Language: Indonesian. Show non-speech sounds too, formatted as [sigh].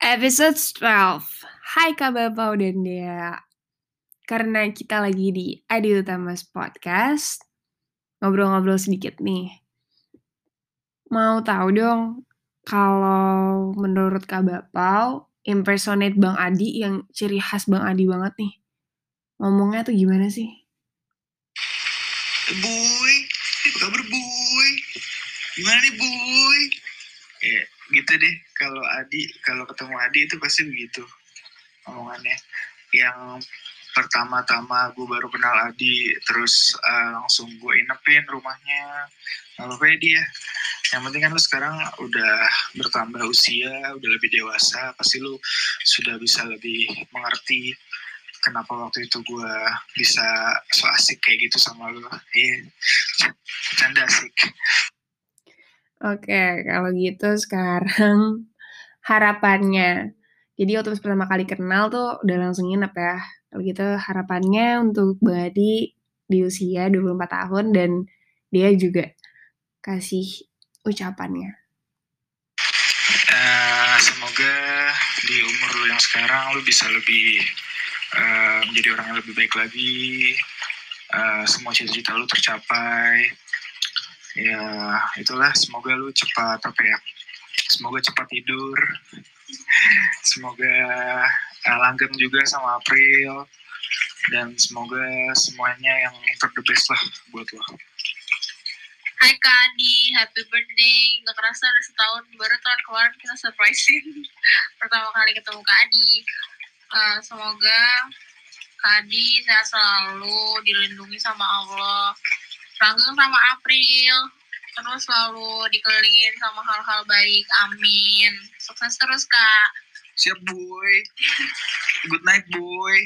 Episode 12. Hai Kak Bapau dan Dea. Karena kita lagi di Adi Utamas Podcast, ngobrol-ngobrol sedikit nih. Mau tahu dong, kalau menurut Kak Bapau, impersonate Bang Adi yang ciri khas Bang Adi banget nih. Ngomongnya tuh gimana sih? Boy, apa kabar boy? Gimana nih boy? Ya gitu deh, kalau Adi, kalau ketemu Adi itu pasti begitu omongannya. Yang pertama-tama gue baru kenal Adi, terus uh, langsung gue inepin rumahnya. Lalu kayak dia, yang penting kan lu sekarang udah bertambah usia, udah lebih dewasa, pasti lu sudah bisa lebih mengerti kenapa waktu itu gue bisa so asik kayak gitu sama lu. Iya, canda asik. Oke, kalau gitu sekarang [laughs] harapannya. Jadi waktu pertama kali kenal tuh udah langsung nginep ya. Kalau gitu harapannya untuk Bang Adi di usia 24 tahun dan dia juga kasih ucapannya. Uh, semoga di umur lu yang sekarang lu bisa lebih uh, menjadi orang yang lebih baik lagi. Uh, semua cita-cita lu tercapai. Ya itulah semoga lu cepat apa ya. Semoga cepat tidur. Semoga uh, langgeng juga sama April dan semoga semuanya yang ter lah buat lo. Hai Kak Adi, happy birthday. Gak kerasa udah setahun, baru tahun kemarin kita surprisein [laughs] pertama kali ketemu Kak Adi. Uh, semoga Kak Adi sehat selalu, dilindungi sama Allah, langgeng sama April, terus selalu dikelilingin sama hal-hal baik. Amin. Sukses terus Kak. Siap boy. Good night boy.